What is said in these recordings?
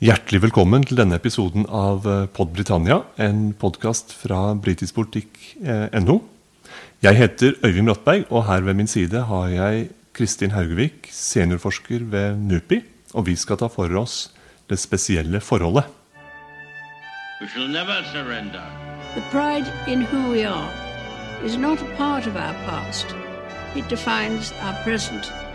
Hjertelig velkommen til denne episoden av eh, Pod Britannia, en podkast fra britiskpolitikk.no. Jeg heter Øyvind Brattberg, og her ved min side har jeg Kristin Haugevik, seniorforsker ved NUPI. Og vi skal ta for oss det spesielle forholdet. We shall never surrender. The pride in who we are is not a part of our past. It defines our present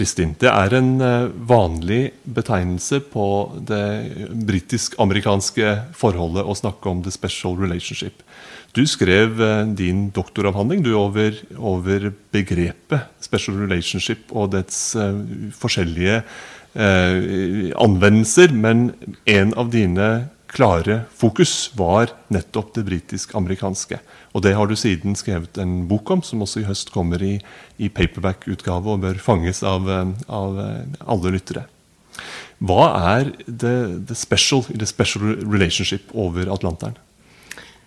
Kristin, det er en eh, vanlig betegnelse på det britisk-amerikanske forholdet å snakke om the special relationship. Du skrev eh, din doktoravhandling du, over, over begrepet special relationship og dets eh, forskjellige eh, anvendelser, men en av dine klare fokus var nettopp det britisk-amerikanske. Og det har du siden skrevet en bok om, som også i høst kommer i, i paperback-utgave og bør fanges av, eh, av, eh, alle lyttere. Hva er the, the special, the special relationship over Atlanteren?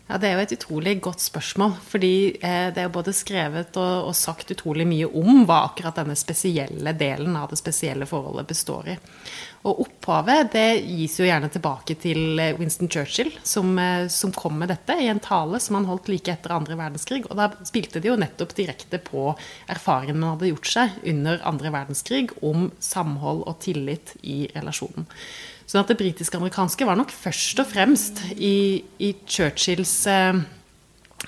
Ja, Det er jo et utrolig godt spørsmål. fordi eh, det er jo både skrevet og, og, sagt utrolig mye om hva akkurat denne spesielle delen av det spesielle forholdet består i. Og opphavet det gis jo gjerne tilbake til eh, Winston Churchill, som, eh, som kom med dette i en tale som han holdt like etter andre verdenskrig. Og da spilte det jo nettopp direkte på erfaringen man hadde gjort seg under andre verdenskrig om samhold og tillit i relasjonen. Sånn at det britiske-amerikanske var nok først og fremst i, i, Churchills, eh,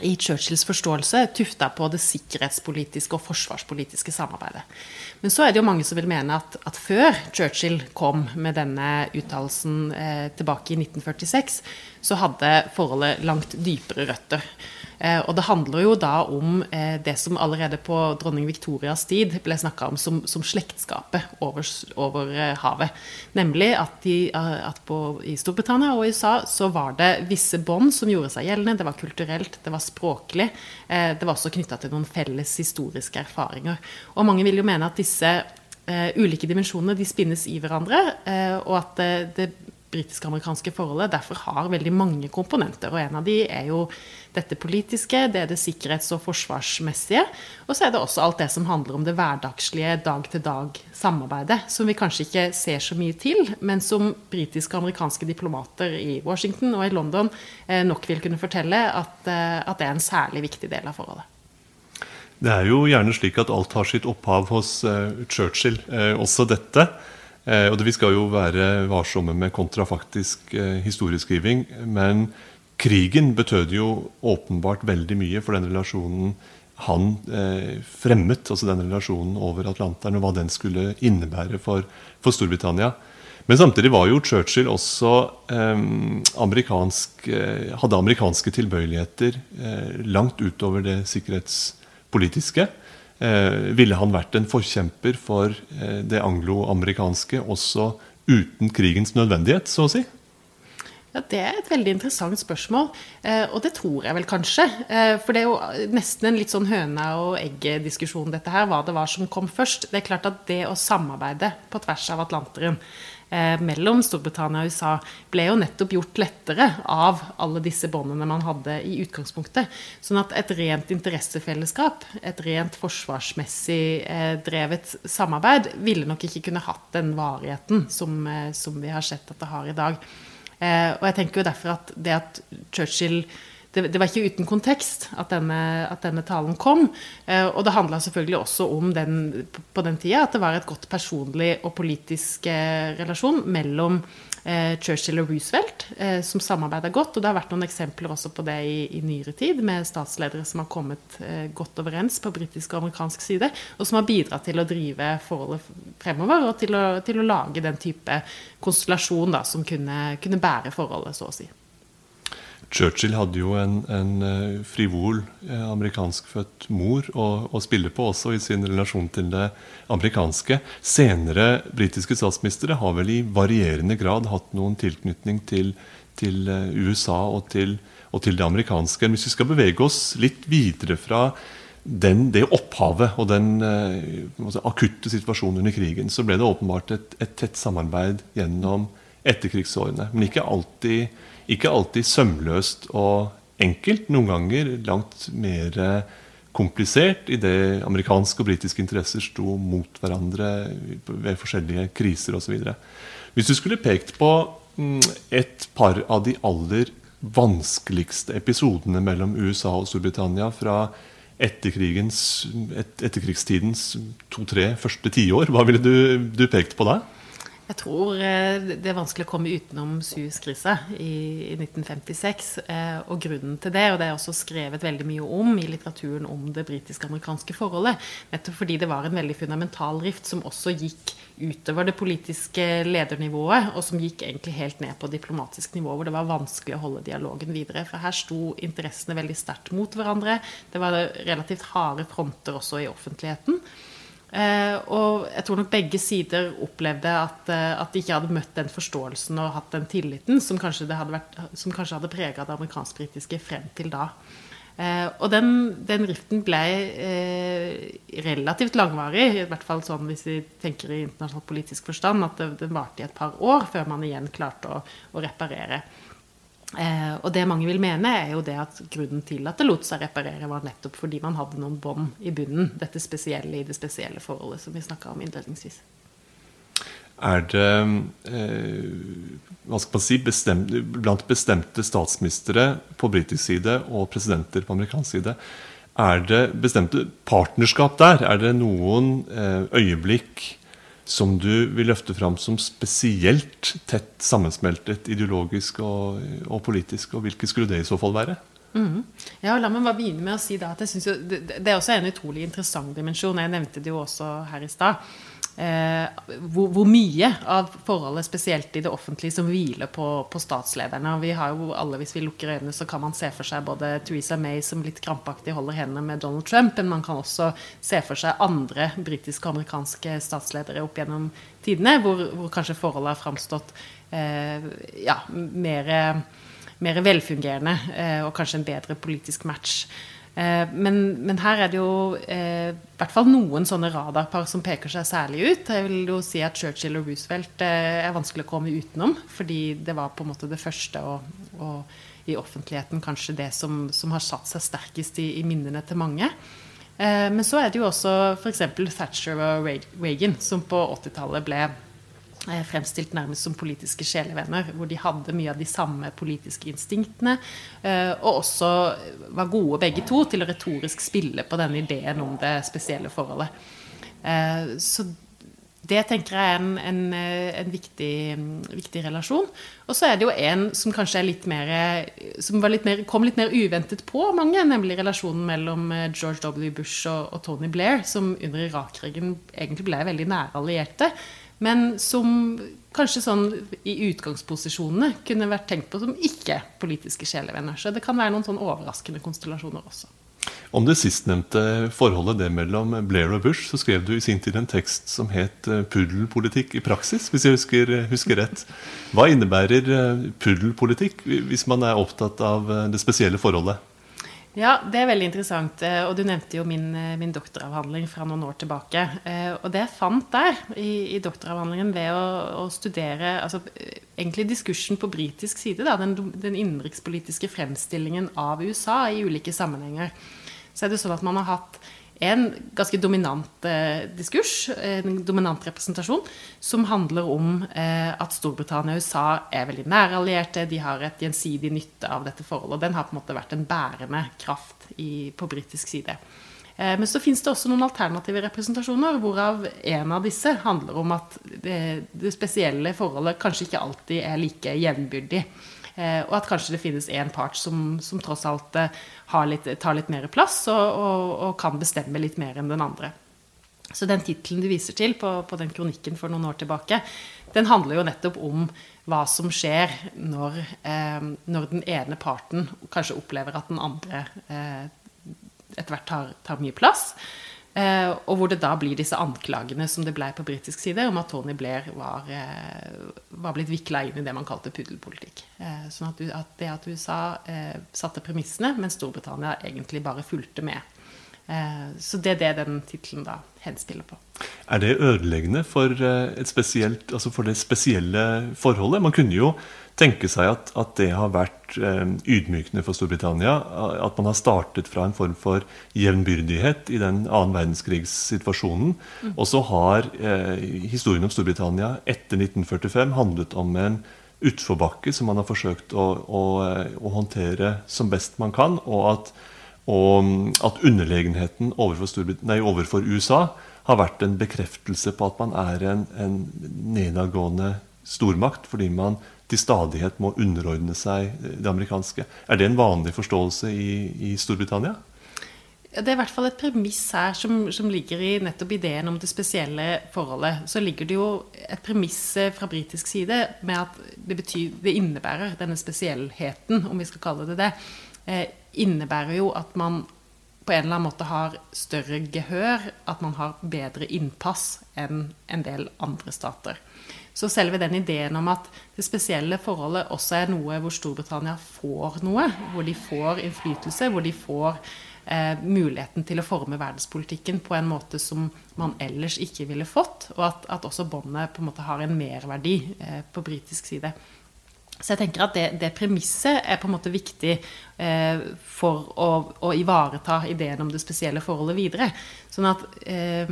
i Churchills forståelse tufta på det sikkerhetspolitiske og forsvarspolitiske samarbeidet. Men så er det jo mange som vil mene at, at før Churchill kom med denne uttalelsen eh, tilbake i 1946, så hadde forholdet langt dypere røtter. Eh, og det handler jo da om eh, det som allerede på dronning Victorias tid ble snakka om som, som, slektskapet over, over eh, havet. Nemlig at, de, at på, i Storbritannia og USA så var det visse bånd som gjorde seg gjeldende. Det var kulturelt, det var språklig. Det var også knytta til noen felles historiske erfaringer. Og mange vil jo mene at disse ulike dimensjonene de spinnes i hverandre, og at det, det britiske-amerikanske forholdet derfor har veldig mange komponenter. Og en av de er jo dette politiske, det er det sikkerhets- og forsvarsmessige. Og så er det også alt det som handler om det hverdagslige dag-til-dag-samarbeidet. Som vi kanskje ikke ser så mye til, men som britiske og amerikanske diplomater i Washington og i London eh, nok vil kunne fortelle at, eh, at det er en særlig viktig del av forholdet. Det er jo gjerne slik at alt har sitt opphav hos uh, Churchill, også dette. Uh, og det, Vi skal jo være varsomme med kontrafaktisk historieskriving. Men krigen betød jo åpenbart veldig mye for den relasjonen han eh, fremmet, altså den relasjonen over Atlanteren, og hva den skulle innebære for, for Storbritannia. Men samtidig var jo Churchill også eh, amerikansk, eh, hadde amerikanske tilbøyeligheter eh, langt utover det sikkerhetspolitiske. Eh, ville han vært en forkjemper for eh, det anglo-amerikanske også uten krigens nødvendighet, så å si? Ja, Det er et veldig interessant spørsmål, eh, og det tror jeg vel kanskje. For det er jo nesten en litt sånn høna og egget-diskusjon, dette her, hva det var som kom først. Det er klart at det å samarbeide på tvers av Atlanteren eh, mellom Storbritannia og USA ble jo nettopp gjort lettere av alle disse båndene man hadde i utgangspunktet. Sånn at et rent interessefellesskap, et rent forsvarsmessig drevet samarbeid, ville nok ikke kunne hatt den varigheten som, som vi har sett at det har i dag. Eh, og jeg tenker jo derfor at det at Churchill det, det var ikke uten kontekst at denne, at denne talen kom. Eh, og det handla selvfølgelig også om den, på den tida at det var et godt personlig og politisk eh, relasjon mellom eh, Churchill og Roosevelt, eh, som samarbeida godt. Og det har vært noen eksempler også på det i, i nyere tid, med statsledere som har kommet eh, godt overens på britisk og amerikansk side, og som har bidratt til å drive forholdet fremover, og til å, til å lage den type konstellasjon da, som kunne, kunne bære forholdet, så å si. Churchill hadde jo en, en eh, frivol eh, amerikanskfødt mor å, å, spille på også i sin relasjon til det amerikanske. Senere britiske statsministre har vel i varierende grad hatt noen tilknytning til, til eh, USA og til, og til, det amerikanske. Hvis vi skal bevege oss litt videre fra den, det opphavet og den uh, akutte situasjonen under krigen, så ble det åpenbart et, et tett samarbeid gjennom etterkrigsårene. Men ikke alltid, ikke alltid sømløst og enkelt. Noen ganger langt mer komplisert idet amerikanske og britiske interesser sto mot hverandre ved forskjellige kriser osv. Hvis du skulle pekt på mm, et par av de aller vanskeligste episodene mellom USA og Storbritannia fra etterkrigstidens to-tre første tiår, hva ville du, du pekt på da? Jeg tror eh, det er vanskelig å komme utenom Suez-krisa i 1956. Eh, og grunnen til det, og det er også skrevet veldig mye om i litteraturen om det britiske-amerikanske forholdet, nettopp fordi det var en veldig fundamental rift som også gikk utover det politiske ledernivået, og som gikk egentlig helt ned på diplomatisk nivå, hvor det var vanskelig å holde dialogen videre. For her sto interessene veldig sterkt mot hverandre. Det var relativt harde fronter også i offentligheten. Eh, og jeg tror nok begge sider opplevde at, eh, at, de ikke hadde møtt den forståelsen og hatt den tilliten som kanskje, hadde, vært, som kanskje hadde prega det amerikansk-britiske frem til da. Eh, og den, den, riften ble relativt langvarig, i hvert fall sånn hvis vi tenker i internasjonal politisk forstand, at den varte i et par år før man igjen klarte å, å reparere. Eh, og det mange vil mene, er jo det at grunnen til at det lot seg reparere, var nettopp fordi man hadde noen bånd i bunnen. Dette spesielle i det spesielle forholdet som vi snakka om innledningsvis. Er det eh, hva skal man si, bestemt, blant bestemte statsministre på britisk side og presidenter på amerikansk side er det bestemte partnerskap der? Er det noen eh, øyeblikk som du vil løfte fram som spesielt tett sammensmeltet ideologisk og, og politisk? Og hvilke skulle det i så fall være? Mm. Ja, La meg bare begynne med å si da, at jeg jo, det, det, er også en utrolig interessant dimensjon. Jeg nevnte det jo også her i stad hvor, hvor, mye av forholdet, spesielt i det offentlige, som hviler på, på, statslederne. Og vi har jo alle, Hvis vi lukker øynene, så kan man se for seg både Theresa May som litt krampaktig holder hendene med Donald Trump, men man kan også se for seg andre britiske og amerikanske statsledere opp gjennom tidene, hvor, hvor kanskje forholdet har framstått eh, ja, mer, mer velfungerende eh, og kanskje en bedre politisk match. Eh, men, men, her er det jo eh, i hvert fall noen sånne radarpar som peker seg særlig ut. Jeg vil jo si at Churchill og Roosevelt eh, er vanskelig å komme utenom. Fordi det var på en måte det første og, og i offentligheten kanskje det som, som, har satt seg sterkest i, i minnene til mange. Eh, men så er det jo også f.eks. Thatcher og Reagan, som på 80-tallet ble fremstilt nærmest som politiske sjelevenner, hvor de hadde mye av de samme politiske instinktene, eh, og også var gode begge to til å retorisk spille på denne ideen om det spesielle forholdet. Eh, så det tenker jeg er en, en, en viktig, viktig, relasjon. Og så er det jo en som kanskje er litt mer Som litt mer, kom litt mer uventet på mange, nemlig relasjonen mellom George W. Bush og, og Tony Blair, som under Irak-krigen egentlig ble veldig nære allierte men som kanskje sånn i utgangsposisjonene kunne vært tenkt på som ikke politiske sjelevenner. Så det kan være noen sånn overraskende konstellasjoner også. Om det sistnevnte forholdet det mellom Blair og Bush, så skrev du i sin tid en tekst som het eh, 'Puddelpolitikk i praksis', hvis jeg husker, husker rett. Hva innebærer eh, puddelpolitikk hvis man er opptatt av eh, det spesielle forholdet? Ja, det er veldig interessant. Eh, og du nevnte jo min, eh, min doktoravhandling fra noen år tilbake. Eh, og det jeg fant der, i, i doktoravhandlingen, ved å, å, studere altså, egentlig diskursen på britisk side, da, den, den innenrikspolitiske fremstillingen av USA i ulike sammenhenger, så er det sånn at man har hatt en ganske dominant eh, diskurs, en dominant representasjon, som handler om eh, at Storbritannia og USA er veldig nære allierte. De har et gjensidig nytte av dette forholdet. Og den har på en måte vært en bærende kraft i, på britisk side. Eh, men så finnes det også noen alternative representasjoner, hvorav en av disse handler om at det, det spesielle forholdet kanskje ikke alltid er like jevnbyrdig. Eh, og at kanskje det finnes én part som, som, tross alt eh, litt, tar litt mer plass og, og, og, kan bestemme litt mer enn den andre. Så den tittelen du viser til på, på, den kronikken for noen år tilbake, den handler jo nettopp om hva som skjer når, eh, når den ene parten kanskje opplever at den andre eh, etter hvert tar, tar mye plass. Eh, og hvor det da blir disse anklagene som det ble på britisk side, om at Tony Blair var, eh, var blitt vikla inn i det man kalte puddelpolitikk. Eh, sånn at, det at USA satte premissene, mens Storbritannia egentlig bare fulgte med. Så det er det den tittelen da henspiller på. Er det ødeleggende for, eh, spesielt, altså for, det spesielle forholdet? Man kunne jo tenke seg at, at det har vært eh, ydmykende for Storbritannia. At man har startet fra en form for jevnbyrdighet i den annen verdenskrigssituasjonen. Mm. Og så har eh, historien om Storbritannia etter 1945 handlet om en utforbakke som man har forsøkt å, å, å håndtere som best man kan. og at og at underlegenheten overfor, nei, overfor, USA har vært en bekreftelse på at man er en, en nedadgående stormakt fordi man til stadighet må underordne seg det amerikanske. Er det en vanlig forståelse i, i Storbritannia? Det er i hvert fall et premiss her som, som, ligger i nettopp ideen om det spesielle forholdet. Så ligger det jo et premiss eh, fra britisk side med at det, betyr, det innebærer denne spesiellheten, om vi skal kalle det det. Eh, innebærer jo at man på en eller annen måte har større gehør, at man har bedre innpass enn en del andre stater. Så selve den ideen om at det spesielle forholdet også er noe hvor Storbritannia får noe, hvor de får innflytelse, hvor de får eh, muligheten til å forme verdenspolitikken på en måte som man ellers ikke ville fått, og at, at også båndet på en måte har en merverdi eh, på britisk side. Så jeg tenker at det, det, premisset er på en måte viktig eh, for å, å, ivareta ideen om det spesielle forholdet videre. Sånn at eh,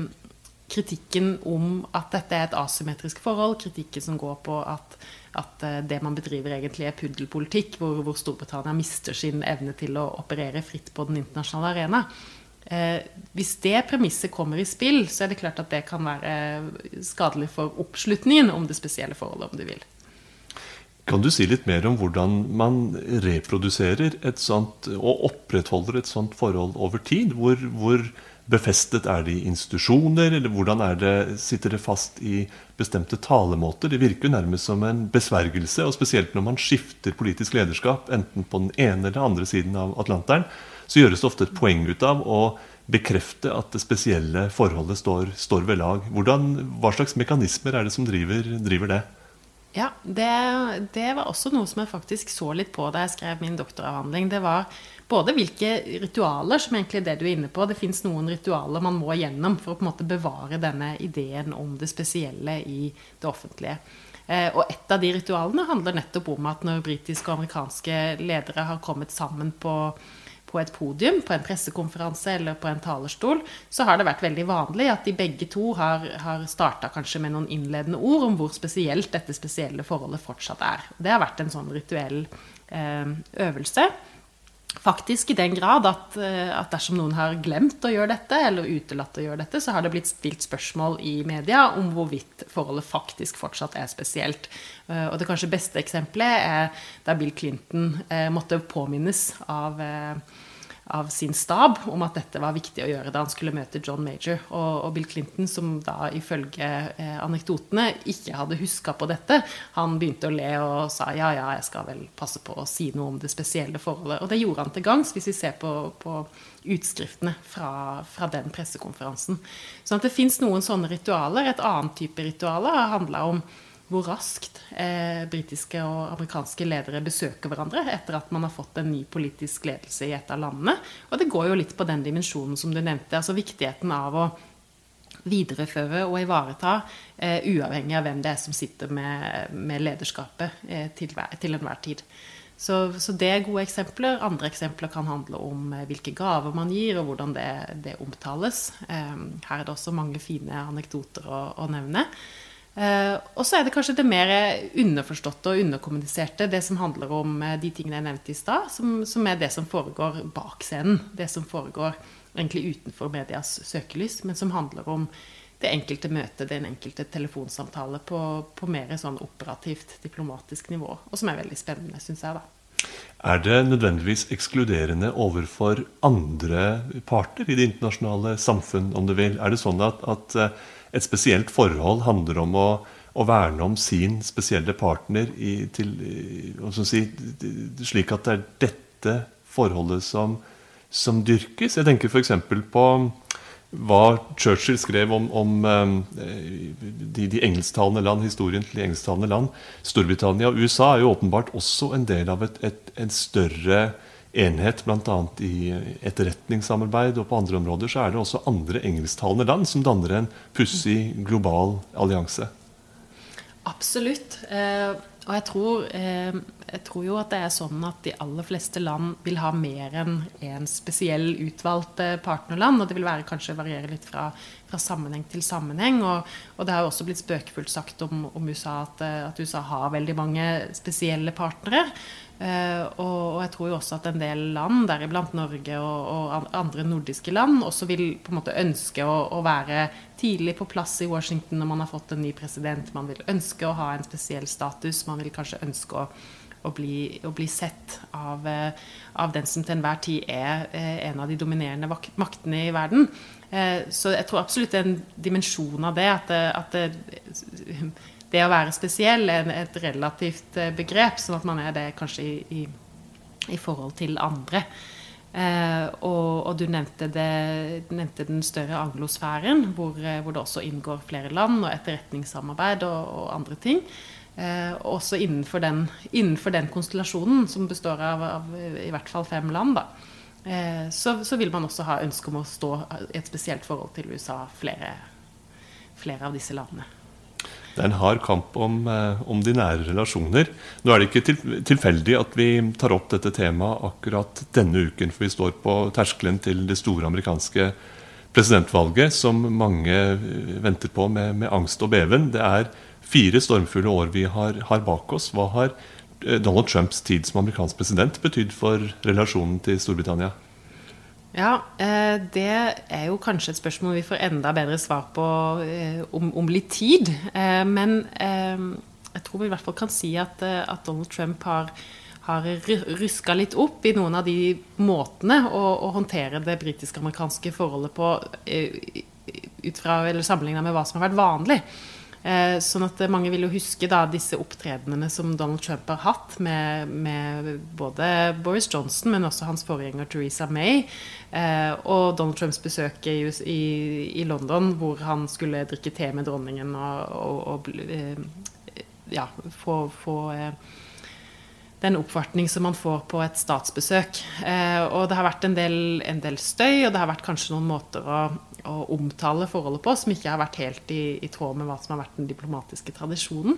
kritikken om at dette er et asymmetrisk forhold, kritikken som går på at, at eh, det man bedriver egentlig er puddelpolitikk, hvor, hvor, Storbritannia mister sin evne til å operere fritt på den internasjonale arena. Eh, hvis det premisset kommer i spill, så er det klart at det kan være skadelig for oppslutningen om det spesielle forholdet, om du vil. Kan du si litt mer om hvordan man reproduserer et sånt, og opprettholder et sånt forhold over tid? Hvor, hvor befestet er det i institusjoner, eller hvordan det, sitter det fast i bestemte talemåter? Det virker jo nærmest som en besvergelse, og spesielt når man skifter politisk lederskap, enten på den ene eller andre siden av Atlanteren, så gjøres det ofte et poeng ut av å bekrefte at det spesielle forholdet står, står ved lag. Hvordan, hva slags mekanismer er det som driver, driver det? Ja, det, det, var også noe som jeg faktisk så litt på da jeg skrev min doktoravhandling. Det var både hvilke ritualer, som egentlig er det du er inne på. Det fins noen ritualer man må gjennom for å på en måte bevare denne ideen om det spesielle i det offentlige. Eh, og et av de ritualene handler nettopp om at når britiske og amerikanske ledere har kommet sammen på på et podium, på en pressekonferanse eller på en talerstol, så har det vært veldig vanlig at de begge to har, har starta kanskje med noen innledende ord om hvor spesielt dette spesielle forholdet fortsatt er. Det har vært en sånn rituell eh, øvelse. Faktisk i den grad at, eh, at, dersom noen har glemt å gjøre dette, eller utelatt å gjøre dette, så har det blitt stilt spørsmål i media om hvorvidt forholdet faktisk fortsatt er spesielt. Eh, og det kanskje beste eksempelet er da Bill Clinton eh, måtte påminnes av av sin stab om at dette var viktig å gjøre da han skulle møte John Major. Og, og Bill Clinton, som da ifølge eh, anekdotene ikke hadde huska på dette, han begynte å le og sa ja, ja, jeg skal vel passe på å si noe om det spesielle forholdet. Og det gjorde han til gangs, hvis vi ser på, på utskriftene fra, fra, den pressekonferansen. Sånn at det fins noen sånne ritualer. Et annet type ritualer har handla om hvor raskt eh, britiske og amerikanske ledere besøker hverandre etter at man har fått en ny politisk ledelse i et av landene. Og det går jo litt på den dimensjonen som du nevnte, altså viktigheten av å videreføre og ivareta, eh, uavhengig av hvem det er som sitter med, med lederskapet eh, til, til, enhver tid. Så, så, det er gode eksempler. Andre eksempler kan handle om eh, hvilke gaver man gir, og hvordan det, det omtales. Eh, her er det også mange fine anekdoter å, å nevne. Uh, og så er det kanskje det mer underforståtte og underkommuniserte, det som handler om uh, de tingene jeg nevnte i stad, som, som, er det som foregår bak scenen. Det som foregår egentlig utenfor medias søkelys, men som handler om det enkelte møtet, den enkelte telefonsamtale på, på mer sånn operativt, diplomatisk nivå. Og som er veldig spennende, syns jeg, da. Er det nødvendigvis ekskluderende overfor andre parter i det internasjonale samfunn, om du vil? Er det sånn at, at uh, et spesielt forhold handler om å, å verne om sin spesielle partner i, til, si, slik at det er dette forholdet som, som dyrkes. Jeg tenker f.eks. på hva Churchill skrev om, om eh, de, de, engelsktalende land, historien til de engelsktalende land. Storbritannia og USA er jo åpenbart også en del av et, et, et større enhet bl.a. i etterretningssamarbeid og på andre områder, så er det også andre engelsktalende land som danner en pussig global allianse. Absolutt. Eh, og jeg tror, eh, jeg tror, jo at det er sånn at de aller fleste land vil ha mer enn én en spesiell utvalgt partnerland. Og det vil være, kanskje variere litt fra, fra sammenheng til sammenheng. Og, og, det har jo også blitt spøkefullt sagt om, om USA at, eh, at, USA har veldig mange spesielle partnere. Uh, og, og, jeg tror jo også at en del land, deriblant Norge og, og, andre nordiske land, også vil på en måte ønske å, å, være tidlig på plass i Washington når man har fått en ny president. Man vil ønske å ha en spesiell status. Man vil kanskje ønske å, å, bli, å bli, sett av, uh, av, den som til enhver tid er uh, en av de dominerende maktene i verden. så jeg tror absolutt det er en dimensjon av det. at, at det, det å være spesiell er et relativt eh, begrep, sånn at man er det kanskje i, i, i forhold til andre. Eh, og, og, du nevnte, det, nevnte, den større anglosfæren, hvor, eh, hvor, det også inngår flere land og etterretningssamarbeid og, og andre ting. Eh, også innenfor den, innenfor den, konstellasjonen, som består av, av, i hvert fall fem land, eh, så, så, vil man også ha ønske om å stå i et spesielt forhold til USA, flere, flere av disse landene. Det er en hard kamp om, eh, om, de nære relasjoner. Nå er det ikke til, tilfeldig at vi tar opp dette temaet akkurat denne uken, for vi står på terskelen til det store amerikanske presidentvalget, som mange eh, venter på med, med angst og beven. Det er fire stormfulle år vi har, har bak oss. Hva har eh, Donald Trumps tid som amerikansk president betydd for relasjonen til Storbritannia? Ja, eh, det er jo kanskje et spørsmål vi får enda bedre svar på eh, om, om litt tid. Men jeg tror vi i hvert fall kan si at, at Donald Trump har, har ruska litt opp i noen av de måtene å, å håndtere det britiske-amerikanske forholdet på ut fra, eller sammenligna med hva som har vært vanlig. Eh, sånn at mange vil jo huske da, disse opptredenene som Donald Trump har hatt med, med både Boris Johnson, men også hans forgjenger Theresa May. Eh, og Donald Trumps besøk i, i, London, hvor han skulle drikke te med dronningen og, og, og eh, ja, få, få eh, den oppvartning som man får på et statsbesøk. Eh, og det har vært en del, en del, støy, og det har vært kanskje noen måter å å omtale forholdet på som ikke har vært helt i, i, tråd med hva som har vært den diplomatiske tradisjonen.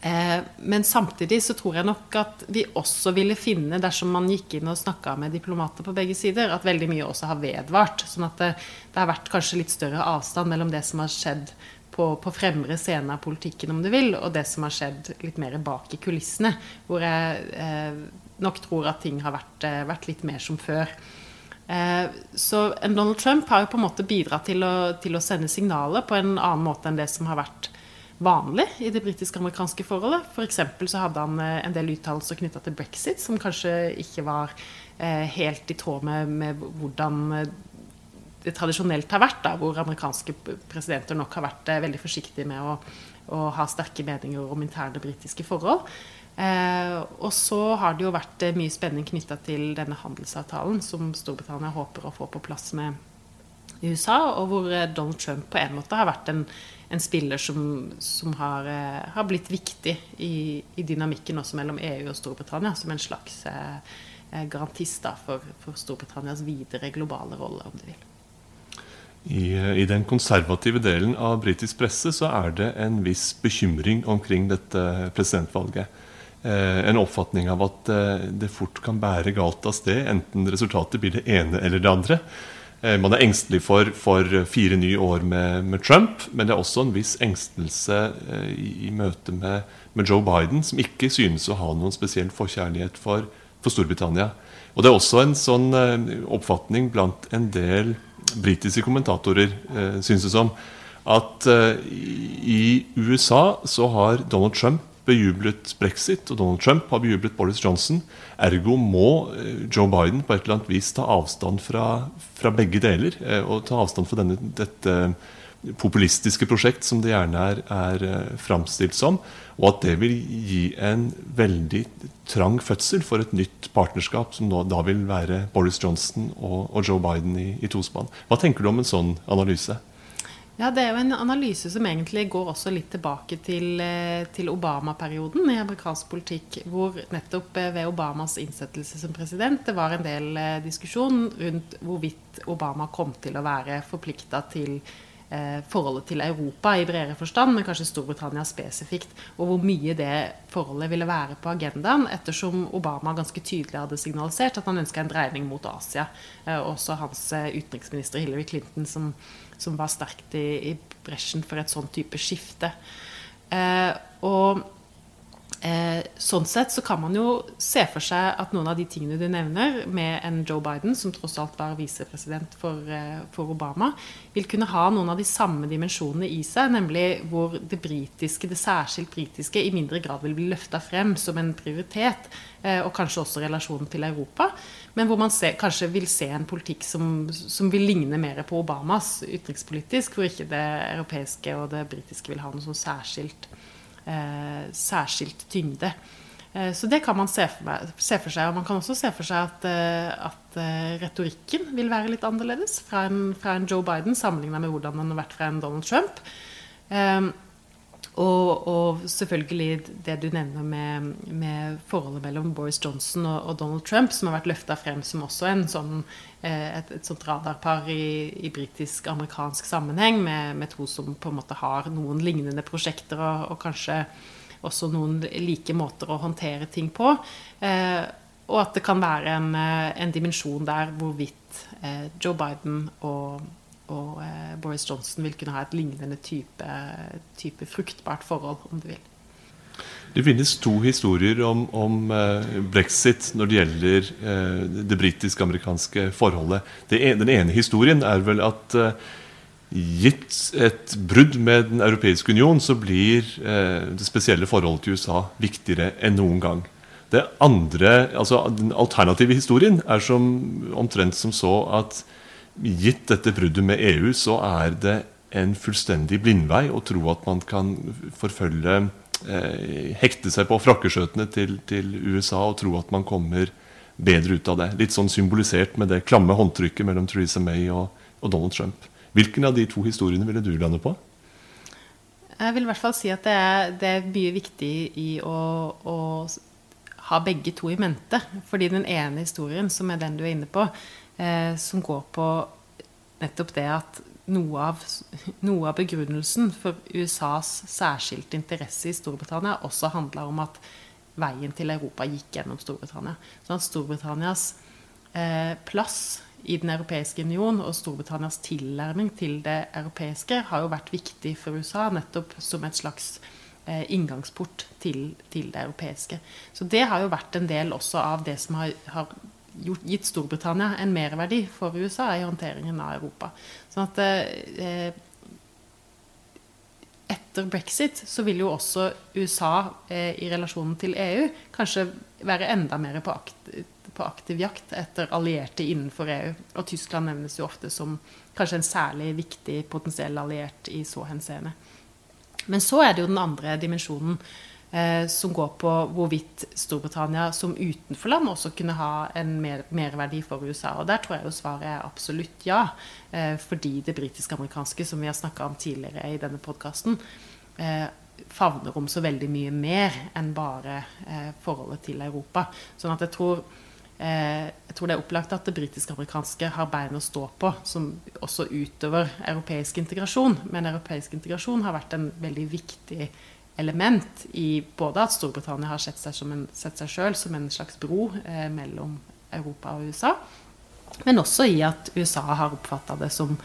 Eh, men samtidig så tror jeg nok at vi også ville finne, dersom man gikk inn og snakka med diplomater på begge sider, at veldig mye også har vedvart. Sånn at det, det har vært kanskje litt større avstand mellom det som har skjedd på, på fremre scene av politikken, om du vil, og det som har skjedd litt mer bak i kulissene. Hvor jeg eh, nok tror at ting har vært, eh, vært litt mer som før. Eh, så Donald Trump har jo på en måte bidratt til å, til å sende signaler på en annen måte enn det som har vært vanlig i det britisk-amerikanske forholdet. F.eks. For så hadde han eh, en del uttalelser knytta til brexit som kanskje ikke var eh, helt i tråd med, med, hvordan det tradisjonelt har vært, da, hvor amerikanske presidenter nok har vært veldig forsiktige med å, å ha sterke meninger om interne britiske forhold. Eh, og så har det jo vært eh, mye spenning knytta til denne handelsavtalen som Storbritannia håper å få på plass med USA, og hvor eh, Donald Trump på en måte har vært en, en spiller som, som har, eh, har, blitt viktig i, i, dynamikken også mellom EU og Storbritannia, som en slags eh, eh garantist da, for, for, Storbritannias videre globale rolle, om du vil. I, I, den konservative delen av britisk presse så er det en viss bekymring omkring dette presidentvalget. Eh, en oppfatning av at eh, det fort kan bære galt av sted, enten resultatet blir det ene eller det andre. Eh, man er engstelig for, for fire nye år med, med, Trump, men det er også en viss engstelse i, i møte med, med, Joe Biden, som ikke synes å ha noen spesiell forkjærlighet for, for Storbritannia. Og Det er også en sånn oppfatning blant en del britiske kommentatorer, synes det som, at i USA så har Donald Trump bejublet brexit, og Donald Trump har bejublet Boris Johnson. Ergo må eh, Joe Biden på et eller annet vis ta avstand fra, fra begge deler. Eh, og ta avstand fra denne, dette populistiske prosjekt som det gjerne er, er eh, framstilt som. Og at det vil gi en veldig trang fødsel for et nytt partnerskap, som da vil være Boris Johnson og, og Joe Biden i, i tospann. Hva tenker du om en sånn analyse? Ja, Det er jo en analyse som egentlig går også litt tilbake til, eh, til Obama-perioden i amerikansk politikk. Hvor nettopp eh, ved Obamas innsettelse som president det var en del diskusjon rundt hvorvidt Obama kom til å være forplikta til forholdet til Europa i bredere forstand, men kanskje Storbritannia spesifikt. Og hvor mye det forholdet ville være på agendaen, ettersom Obama ganske tydelig hadde signalisert at han ønska en dreining mot Asia. Eh, også hans eh, utenriksminister Hillary Clinton, som, som var sterkt i, i, bresjen for et sånn type skifte. Eh, og Eh, sånn sett så kan man jo se for seg at noen av de tingene du nevner, med en Joe Biden, som tross alt var visepresident for, eh, for, Obama, vil kunne ha noen av de samme dimensjonene i seg, nemlig hvor det britiske, det særskilt britiske, i mindre grad vil bli løfta frem som en prioritet, eh, og kanskje også relasjonen til Europa, men hvor man se, kanskje vil se en politikk som, som vil ligne mer på Obamas utenrikspolitisk, hvor ikke det europeiske og det britiske vil ha noe sånn særskilt særskilt tyngde. Eh, så det kan man se for, seg. Og man kan også se for seg at, eh, at eh, retorikken vil være litt annerledes fra en, fra en Joe Biden sammenligna med hvordan den har vært fra en Donald Trump. Og, og, selvfølgelig det du nevner med, med forholdet mellom Boris Johnson og, og, Donald Trump, som har vært løfta frem som også sånn, eh, et, et, sånt radarpar i, i britisk-amerikansk sammenheng, med, med, to som på en måte har noen lignende prosjekter og, og kanskje også noen like måter å håndtere ting på. Eh, og at det kan være en, eh, en dimensjon der hvorvidt eh, Joe Biden og og eh, Boris Johnson vil kunne ha et lignende type, type fruktbart forhold, om du vil. Det finnes to historier om, om eh, brexit når det gjelder eh, det britisk-amerikanske forholdet. En, den ene historien er vel at gitt et brudd med Den europeiske union, så blir det spesielle forholdet til USA viktigere enn noen gang. Det andre, altså Den alternative historien er som, omtrent som så at gitt dette bruddet med EU, så er det en fullstendig blindvei å tro at man kan forfølge eh, Hekte seg på frakkeskjøtene til, til, USA og tro at man kommer bedre ut av det. Litt sånn symbolisert med det klamme håndtrykket mellom Theresa May og, og Donald Trump. Hvilken av de to historiene ville du lande på? Jeg vil i hvert fall si at det er, det er mye viktig i å, å, ha begge to i mente. Fordi den ene historien, som er den du er inne på, eh, som går på nettopp det at noe av, noe av, begrunnelsen for USAs særskilte interesse i Storbritannia også handla om at veien til Europa gikk gjennom Storbritannia. Sånn at Storbritannias eh, plass i Den europeiske union og Storbritannias tilnærming til det europeiske har jo vært viktig for USA nettopp som et slags eh, inngangsport til, til, det europeiske. Så det har jo vært en del også av det som har, har gitt Storbritannia en merverdi for USA i håndteringen av Europa. Sånn at eh, etter brexit så vil jo også USA eh, i relasjonen til EU kanskje være enda mer på, akt, på, aktiv jakt etter allierte innenfor EU. Og Tyskland nevnes jo ofte som kanskje en særlig viktig potensiell alliert i så henseende. Men så er det jo den andre dimensjonen som går på hvorvidt Storbritannia som utenforland også kunne ha en mer, merverdi for USA. Og der tror jeg jo svaret er absolutt ja. Eh, fordi det britiske-amerikanske, som vi har snakka om tidligere i denne podkasten, eh, favner om så veldig mye mer enn bare eh, forholdet til Europa. Sånn at jeg tror eh, jeg tror det er opplagt at det britiske-amerikanske har bein å stå på, som også utover europeisk integrasjon. Men europeisk integrasjon har vært en veldig viktig element i både at Storbritannia har sett seg, som en, sett seg selv som en slags bro eh, mellom Europa og USA, men også i at USA har oppfatta det som,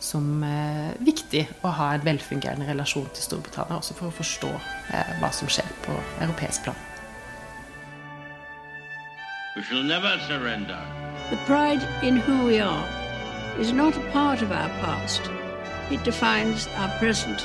som eh, viktig å ha en velfungerende relasjon til Storbritannia, også for å forstå eh, hva som skjer på europeisk plan. We shall never surrender. The pride in who we are is not a part of our past. It defines our present